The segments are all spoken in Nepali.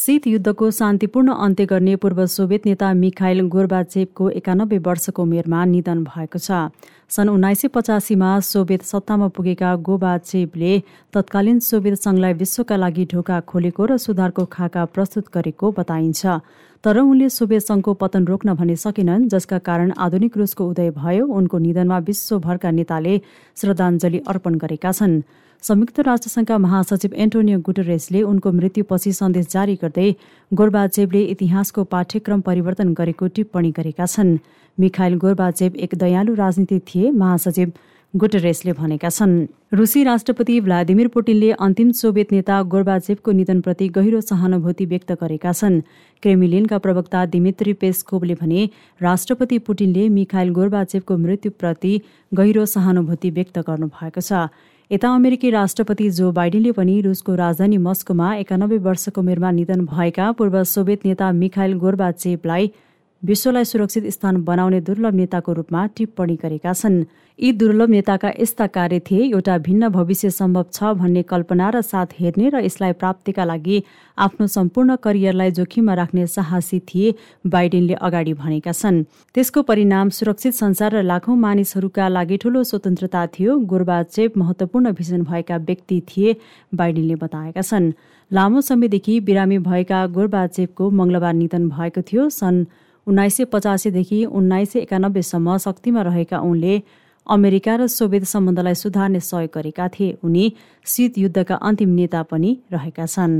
शीत युद्धको शान्तिपूर्ण अन्त्य गर्ने पूर्व सोभियत नेता मिखाइल गोर्बाचेपको एकानब्बे वर्षको उमेरमा निधन भएको छ। सन् उन्नाइस सय पचासीमा सोभियत सत्तामा पुगेका गोबाचेपले तत्कालीन सोभियत सङ्घलाई विश्वका लागि ढोका खोलेको र सुधारको खाका प्रस्तुत गरेको बताइन्छ। तर उनले सोभियत सङ्घको पतन रोक्न भने सकेनन् जसका कारण आधुनिक रुसको उदय भयो। उनको निधनमा विश्वभरका नेताले श्रद्धाञ्जली अर्पण गरेका छन्। संयुक्त राष्ट्रसङ्घका महासचिव एन्टोनियो गुटरेसले उनको मृत्युपछि सन्देश जारी गर्दै गोर्बाचेवले इतिहासको पाठ्यक्रम परिवर्तन गरेको टिप्पणी गरेका छन्। मिखाइल गोर्बाचेव एक दयालु राजनीति थिए महासचिव गुटरेसले भनेका छन्। रुसी राष्ट्रपति भ्लादिमिर पुटिनले अन्तिम सोभियत नेता गोर्बाचेवको निधनप्रति गहिरो सहानुभूति व्यक्त गरेका छन्। क्रेमिलिनका प्रवक्ता दिमित्री पेस्कोभले भने राष्ट्रपति पुटिनले मिखाइल गोर्बाचेवको मृत्युप्रति गहिरो सहानुभूति व्यक्त गर्नुभएको छ। यता अमेरिकी राष्ट्रपति जो बाइडेनले पनि रुसको राजधानी मस्कोमा एकानब्बे वर्षको उमेरमा निधन भएका पूर्व सोभियत नेता मिखाइल गोर्बाचेपलाई विश्वलाई सुरक्षित स्थान बनाउने दुर्लभ नेताको रूपमा टिप्पणी गरेका छन्। यी दुर्लभ नेताका यस्ता कार्य थिए एउटा भिन्न भविष्य सम्भव छ भन्ने कल्पना र साथ हेर्ने र यसलाई प्राप्तिका लागि आफ्नो सम्पूर्ण करियरलाई जोखिममा राख्ने साहसी थिए बाइडेनले अगाडि भनेका छन्। त्यसको परिणाम सुरक्षित संसार र लाखौं मानिसहरूका लागि ठूलो स्वतन्त्रता थियो। गोर्बाचेप महत्वपूर्ण भिजन भएका व्यक्ति थिए बाइडेनले बताएका छन्। लामो समयदेखि बिरामी भएका गोर्बाचेपको मङ्गलबार निधन भएको थियो। सन् उन्नाइस सय पचासीदेखि उन्नाइस सय एकानब्बेसम्म शक्तिमा रहेका उनले अमेरिका र सोभियत सम्बन्धलाई सुधार्ने सहयोग गरेका थिए। उनी शीत युद्धका अन्तिम नेता पनि रहेका छन्।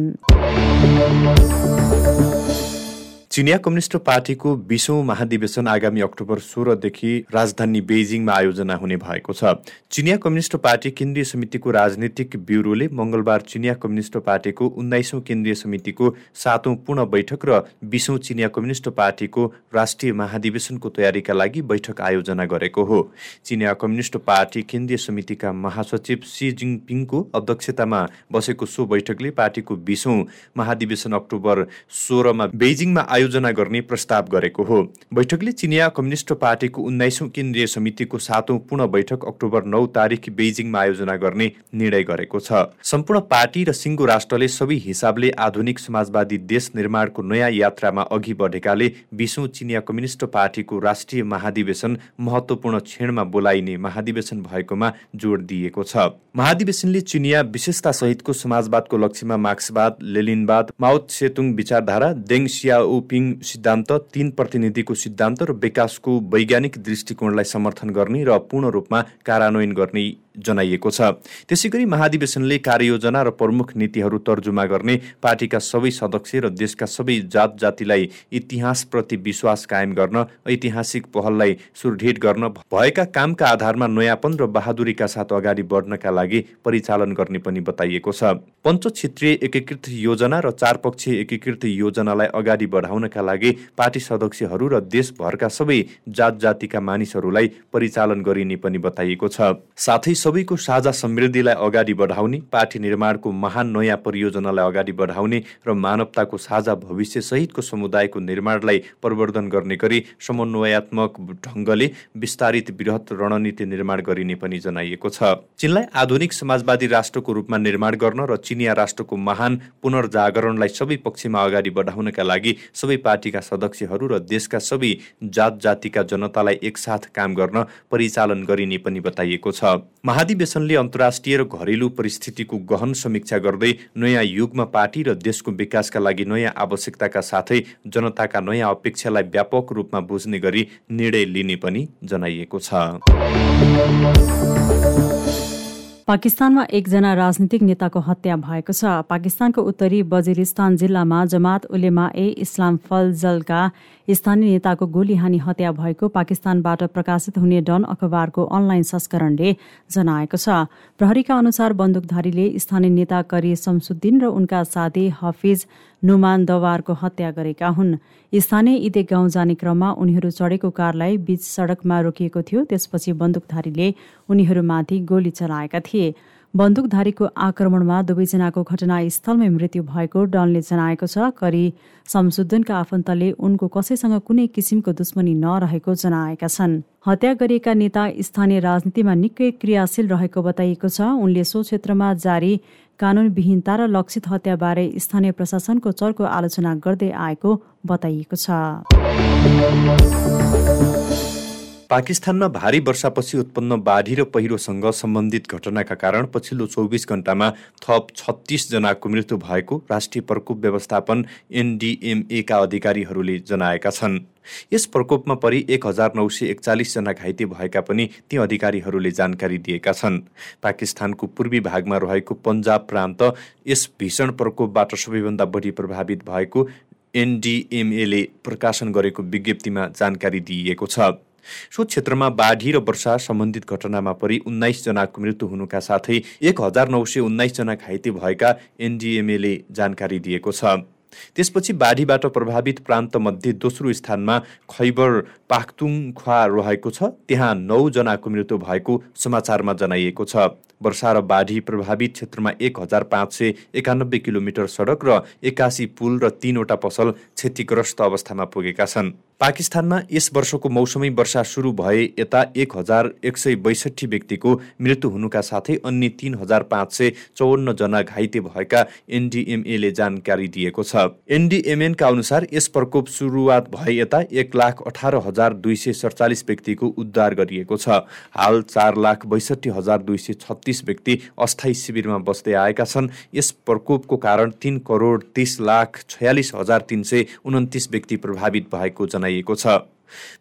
चिनिया कम्युनिस्ट पार्टीको बिसौँ महाधिवेशन आगामी अक्टोबर सोह्रदेखि राजधानी बेजिङमा आयोजना हुने भएको छ। चिनिया कम्युनिस्ट पार्टी केन्द्रीय समितिको राजनीतिक ब्युरोले मङ्गलबार चिनिया कम्युनिस्ट पार्टीको उन्नाइसौँ केन्द्रीय समितिको सातौँ पूर्ण बैठक र बिसौँ चिनिया कम्युनिस्ट पार्टीको राष्ट्रिय महाधिवेशनको तयारीका लागि बैठक आयोजना गरेको हो। चिनिया कम्युनिस्ट पार्टी केन्द्रीय समितिका महासचिव सी जिङपिङको अध्यक्षतामा बसेको सो बैठकले पार्टीको बिसौँ महाधिवेशन अक्टोबर सोह्रमा बेजिङमा आयोजना गर्ने प्रस्ताव गरेको हो। बैठकले चिनिया कम्युनिस्ट पार्टीको उन्नाइसौँ केन्द्रीय समितिको सातौँ पूर्ण बैठक अक्टोबर नौ तारिक बेजिङमा आयोजना गर्ने निर्णय गरेको छ। सम्पूर्ण पार्टी र सिङ्गो राष्ट्रले सबै हिसाबले आधुनिक समाजवादी देश निर्माणको नयाँ यात्रामा अघि बढेकाले बिसौँ चिनिया कम्युनिस्ट पार्टीको राष्ट्रिय महाधिवेशन महत्वपूर्ण क्षणमा बोलाइने महाधिवेशन भएकोमा जोड दिएको छ। महाधिवेशनले चिनिया विशेषता सहितको समाजवादको लक्ष्यमा मार्क्सवाद लेलिनवाद माओ सेतुङ विचारधारा देङ सियाओ पिङ सिद्धान्त तीन प्रतिनिधिको सिद्धान्त र विकासको वैज्ञानिक दृष्टिकोणलाई समर्थन गर्ने र पूर्ण रूपमा कार्यान्वयन गर्ने जनाइएको छ। त्यसै गरी महाधिवेशनले कार्ययोजना र प्रमुख नीतिहरू तर्जुमा गर्ने पार्टीका सबै सदस्य र देशका सबै जात जातिलाई इतिहासप्रति विश्वास कायम गर्न ऐतिहासिक पहललाई सुदृढ गर्न भएका कामका आधारमा नयाँपन र बहादुरीका साथ अगाडि बढ्नका लागि परिचालन गर्ने पनि बताइएको छ। पञ्च क्षेत्रीय एकीकृत योजना र चारपक्षीय एकीकृत योजनालाई अगाडि बढाउनका लागि पार्टी सदस्यहरू र देशभरका सबै जात जातिका मानिसहरूलाई परिचालन गरिने पनि बताइएको छ। साथै सबैको साझा समृद्धिलाई अगाडि बढाउने पार्टी निर्माणको महान नयाँ परियोजनालाई अगाडि बढाउने र मानवताको साझा भविष्य सहितको समुदायको निर्माणलाई प्रवर्धन गर्ने गरी समन्वयात्मक ढङ्गले विस्तारित वृहत रणनीति निर्माण गरिने पनि जनाइएको छ। चीनलाई आधुनिक समाजवादी राष्ट्रको रूपमा निर्माण गर्न र चिनिया राष्ट्रको महान पुनर्जागरणलाई सबै पक्षमा अगाडि बढाउनका लागि सबै पार्टीका सदस्यहरू र देशका सबै जात जातिका जनतालाई एकसाथ काम गर्न परिचालन गरिने पनि बताइएको छ। महाधिवेशनले अन्तर्राष्ट्रिय र घरेलु परिस्थितिको गहन समीक्षा गर्दै नयाँ युगमा पार्टी र देशको विकासका लागि नयाँ आवश्यकताका साथै जनताका नयाँ अपेक्षालाई व्यापक रूपमा बुझ्ने गरी निर्णय लिने पनि जनाइएको छ। पाकिस्तानमा एकजना राजनीतिक नेताको हत्या भएको छ। पाकिस्तानको उत्तरी बजिरिस्तान जिल्लामा जमात उलेमा ए इस्लाम फलजलका स्थानीय नेताको गोली हानी हत्या भएको पाकिस्तानबाट प्रकाशित हुने डन अखबारको अनलाइन संस्करणले जनाएको छ। प्रहरीका अनुसार बन्दुकधारीले स्थानीय नेता करी शमसुद्दिन र उनका साथी हफिज नुमान दवारको हत्या गरेका हुन्। स्थानीय इदे गाउँ जाने क्रममा उनीहरू चढेको कारलाई बीच सडकमा रोकिएको थियो त्यसपछि बन्दुकधारीले उनीहरूमाथि गोली चलाएका थिए। बन्दुकधारीको आक्रमणमा दुवैजनाको घटनास्थलमै मृत्यु भएको डनले जनाएको छ। करी शमसुद्दिनका आफन्तले उनको कसैसँग कुनै किसिमको दुश्मनी नरहेको जनाएका छन्। हत्या गरिएका नेता स्थानीय राजनीतिमा निकै क्रियाशील रहेको बताइएको छ। उनले सो क्षेत्रमा जारी कानूनविहीनता र लक्षित हत्याबारे स्थानीय प्रशासनको चर्को आलोचना गर्दै आएको बताइएको छ। पाकिस्तानमा भारी वर्षापछि उत्पन्न बाढी र पहिरोसँग सम्बन्धित घटनाका कारण पछिल्लो चौबिस घण्टामा थप छत्तिसजनाको मृत्यु भएको राष्ट्रिय प्रकोप व्यवस्थापन एनडिएमएका अधिकारीहरूले जनाएका छन्। यस प्रकोपमा परि एक हजार नौ सय एकचालिसजना घाइते भएका पनि ती अधिकारीहरूले जानकारी दिएका छन्। पाकिस्तानको पूर्वी भागमा रहेको पन्जाब प्रान्त यस भीषण प्रकोपबाट सबैभन्दा बढी प्रभावित भएको एनडिएमएले प्रकाशन गरेको विज्ञप्तिमा जानकारी दिइएको छ। सो क्षेत्रमा बाढी र वर्षा सम्बन्धित घटनामा परि उन्नाइसजनाको मृत्यु हुनुका साथै एक हजार नौ सय उन्नाइसजना घाइते भएका एनडिएमएले जानकारी दिएको छ। त्यसपछि बाढीबाट प्रभावित प्रान्तमध्ये दोस्रो स्थानमा खैबर पाख्तुङख्वा रहेको छ। त्यहाँ नौजनाको मृत्यु भएको समाचारमा जनाइएको छ। वर्षा र बाढी प्रभावित क्षेत्रमा एक हजार पाँच सय एकानब्बे किलोमिटर सडक र एकासी पुल र तीनवटा पसल क्षतिग्रस्त अवस्थामा पुगेका छन्। पाकिस्तानमा यस वर्षको मौसमी वर्षा सुरु भए यता एक हजार एक सय बैसठी व्यक्तिको मृत्यु हुनुका साथै अन्य तिन हजार पाँच सय चौवन्नजना घाइते भएका एनडिएमएले जानकारी दिएको छ। एनडिएमएनका अनुसार यस प्रकोप सुरुवात भए यता एक लाख अठार हजार दुई सय सडचालिस व्यक्तिको उद्धार गरिएको छ। हाल चार लाख बैसठी हजार दुई सय छत्तिस व्यक्ति अस्थायी शिविरमा बस्दै आएका छन्। यस प्रकोपको कारण तीन करोड तिस लाख छयालिस हजार तिन सय उन्तिस व्यक्ति प्रभावित भएको जनाइएको छ।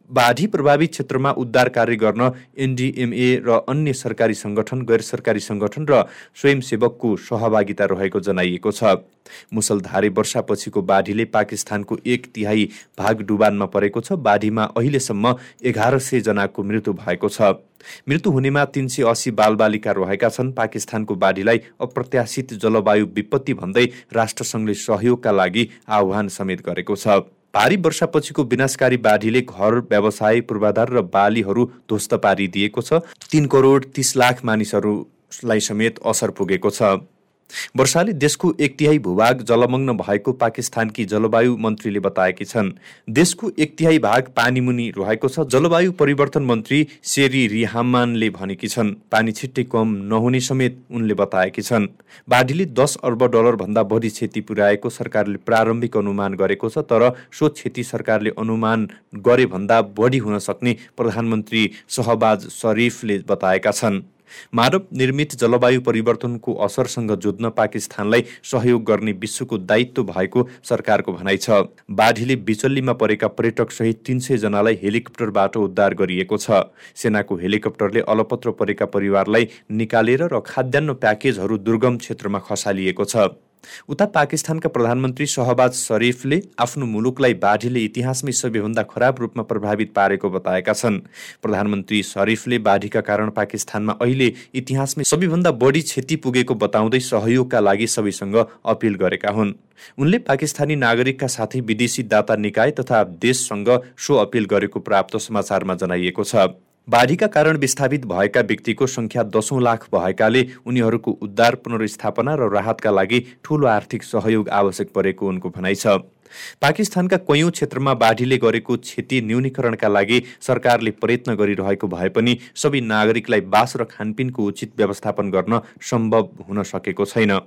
बाढी प्रभावित क्षेत्रमा उद्धार कार्य गर्न एनडिएमए र अन्य सरकारी सङ्गठन गैर सरकारी सङ्गठन र स्वयंसेवकको सहभागिता रहेको जनाइएको छ। मुसलधारे वर्षापछिको बाढीले पाकिस्तानको एक तिहाई भाग डुबानमा परेको छ। बाढीमा अहिलेसम्म एघार सय जनाको मृत्यु भएको छ। मृत्यु हुनेमा तिन सय अस्सी बालबालिका रहेका छन्। पाकिस्तानको बाढीलाई अप्रत्याशित जलवायु विपत्ति भन्दै राष्ट्रसङ्घले सहयोगका लागि आह्वान समेत गरेको छ। भारी वर्षापछिको विनाशकारी बाढीले घर व्यवसाय पूर्वाधार र बालीहरू ध्वस्त पारिदिएको छ। तीन करोड तिस लाख मानिसहरूलाई समेत असर पुगेको छ। वर्षाले देशको एक तिहाई भूभाग जलमग्न भएको पाकिस्तानकी जलवायु मन्त्रीले बताएकी छन्। देशको एक तिहाई भाग पानीमुनि रहेको छ जलवायु परिवर्तन मन्त्री सेरी रिहामानले भनेकी छन्। पानी छिट्टै कम नहुने समेत उनले बताएकी छन्। बाढीले दस अर्ब डलरभन्दा बढी क्षति पुर्याएको सरकारले प्रारम्भिक अनुमान गरेको छ तर सो क्षति सरकारले अनुमान गरे भन्दा बढी हुन सक्ने प्रधानमन्त्री सहबाज शरीफले बताएका छन्। मानव निर्मित जलवायु परिवर्तनको असरसँग जुझ्न पाकिस्तानलाई सहयोग गर्ने विश्वको दायित्व भएको सरकारको भनाइ छ। बाढीले बिचल्लीमा परेका पर्यटक सहित तीन सय जनालाई हेलिकप्टरबाट उद्धार गरिएको छ। सेनाको हेलिकप्टरले अलपत्र परेका परिवारलाई निकालेर र खाद्यान्न प्याकेजहरू दुर्गम क्षेत्रमा खसालिएको छ। उता पाकिस्तानका प्रधानमन्त्री सहबाज शरीफले आफ्नो मुलुकलाई बाढीले इतिहासमै सबैभन्दा खराब रूपमा प्रभावित पारेको बताएका छन्। प्रधानमन्त्री शरीफले बाढीका कारण पाकिस्तानमा अहिले इतिहासमै सबैभन्दा बढी क्षति पुगेको बताउँदै सहयोगका लागि सबैसँग अपिल गरेका हुन्। उनले पाकिस्तानी नागरिकका साथै विदेशी दाता निकाय तथा देशसँग सो अपिल गरेको प्राप्त समाचारमा जनाइएको छ। बाढीका कारण विस्थापित भएका व्यक्तिको सङ्ख्या दसौँ लाख भएकाले उनीहरूको उद्धार पुनर्स्थापना र राहतका लागि ठूलो आर्थिक सहयोग आवश्यक परेको उनको भनाइ छ। पाकिस्तानका कैयौँ क्षेत्रमा बाढीले गरेको क्षति न्यूनीकरणका लागि सरकारले प्रयत्न गरिरहेको भए पनि सबै नागरिकलाई बास र खानपिनको उचित व्यवस्थापन गर्न सम्भव हुन सकेको छैन।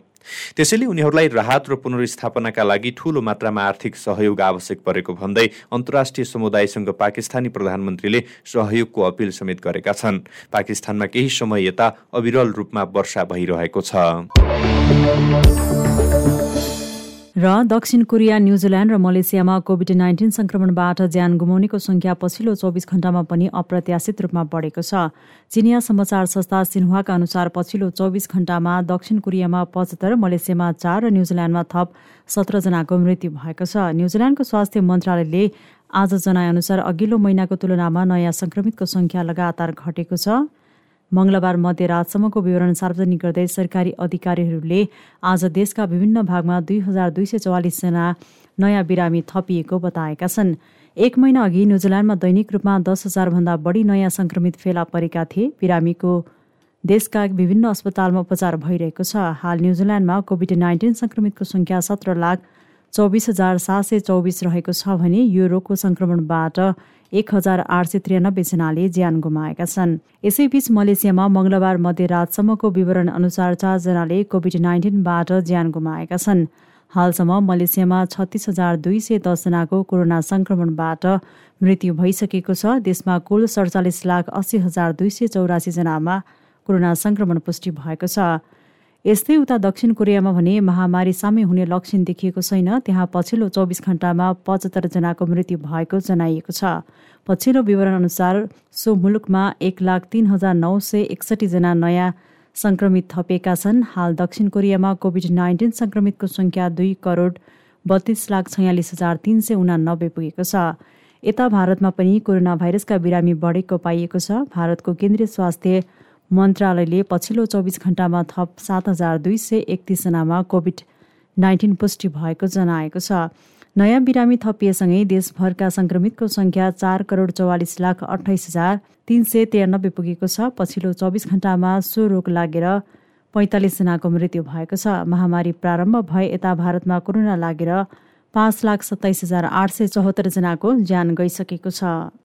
त्यसैले उनीहरूलाई राहत र पुनर्स्थापनाका लागि ठूलो मात्रामा आर्थिक सहयोग आवश्यक परेको भन्दै अन्तर्राष्ट्रिय समुदायसँग पाकिस्तानी प्रधानमन्त्रीले सहयोगको अपिल समेत गरेका छन्। पाकिस्तानमा केही समय यता अविरल रूपमा वर्षा भइरहेको छ। र दक्षिण कोरिया न्युजिल्यान्ड र मलेसियामा कोभिड नाइन्टिन संक्रमणबाट ज्यान गुमाउनेको संख्या पछिल्लो चौबिस घण्टामा पनि अप्रत्याशित रूपमा बढेको छ। चिनिया समाचार संस्था सिन्हुवाका अनुसार पछिल्लो चौबिस घण्टामा दक्षिण कोरियामा पचहत्तर मलेसियामा चार र न्युजिल्यान्डमा थप सत्रजनाको मृत्यु भएको छ। न्युजिल्यान्डको स्वास्थ्य मन्त्रालयले आज जनाएअनुसार अघिल्लो महिनाको तुलनामा नयाँ संक्रमितको संख्या लगातार घटेको छ। मङ्गलबार मध्यरातसम्मको विवरण सार्वजनिक गर्दै सरकारी अधिकारीहरूले आज देशका विभिन्न भागमा दुई हजार दुई सय चौवालिसजना नयाँ बिरामी थपिएको बताएका छन्। एक महिना अघि न्युजिल्यान्डमा दैनिक रूपमा दस हजारभन्दा बढी नयाँ संक्रमित फेला परेका थिए। बिरामीको देशका विभिन्न अस्पतालमा उपचार भइरहेको छ। हाल न्युजिल्यान्डमा कोभिड नाइन्टिन सङ्क्रमितको सङ्ख्या सत्र लाख चौबिस हजार सात सय चौबिस रहेको छ भने यो रोगको सङ्क्रमणबाट एक हजार आठ सय त्रियानब्बेजनाले ज्यान गुमाएका छन्। यसैबीच मलेसियामा मङ्गलबार मध्यरातसम्मको विवरण अनुसार चारजनाले कोभिड नाइन्टिनबाट ज्यान गुमाएका छन्। हालसम्म मलेसियामा छत्तिस हजार दुई सय दसजनाको कोरोना सङ्क्रमणबाट मृत्यु भइसकेको छ। देशमा कुल सडचालिस लाख अस्सी हजार दुई सय चौरासीजनामा कोरोना संक्रमण पुष्टि भएको छ। यस्तै उता दक्षिण कोरियामा भने महामारी सामे हुने लक्षण देखिएको छैन। त्यहाँ पछिल्लो चौबिस घण्टामा पचहत्तरजनाको मृत्यु भएको जनाइएको छ। पछिल्लो विवरण अनुसार सो मुलुकमा एक लाख तिन हजार नौ सय एकसठीजना नयाँ संक्रमित थपेका छन्। हाल दक्षिण कोरियामा कोभिड नाइन्टिन संक्रमितको सङ्ख्या दुई करोड बत्तीस लाख छयालिस हजार तिन सय उनानब्बे पुगेको छ। यता भारतमा पनि कोरोना भाइरसका बिरामी बढेको पाइएको छ। भारतको केन्द्रीय स्वास्थ्य मन्त्रालयले पछिल्लो चौबिस घण्टामा थप सात हजार दुई सय एकतिसजनामा कोभिड नाइन्टिन पुष्टि भएको जनाएको छ। नयाँ बिरामी थपिएसँगै देशभरका संक्रमितको सङ्ख्या चार करोड चौवालिस लाख अठाइस हजार तिन सय त्रियानब्बे पुगेको छ। पछिल्लो चौबिस घण्टामा सो रोग लागेर पैँतालिसजनाको मृत्यु भएको छ। महामारी प्रारम्भ भए यता भारतमा कोरोना लागेर पाँच लाख सत्ताइस हजार आठ सय चौहत्तरजनाको ज्यान गइसकेको छ।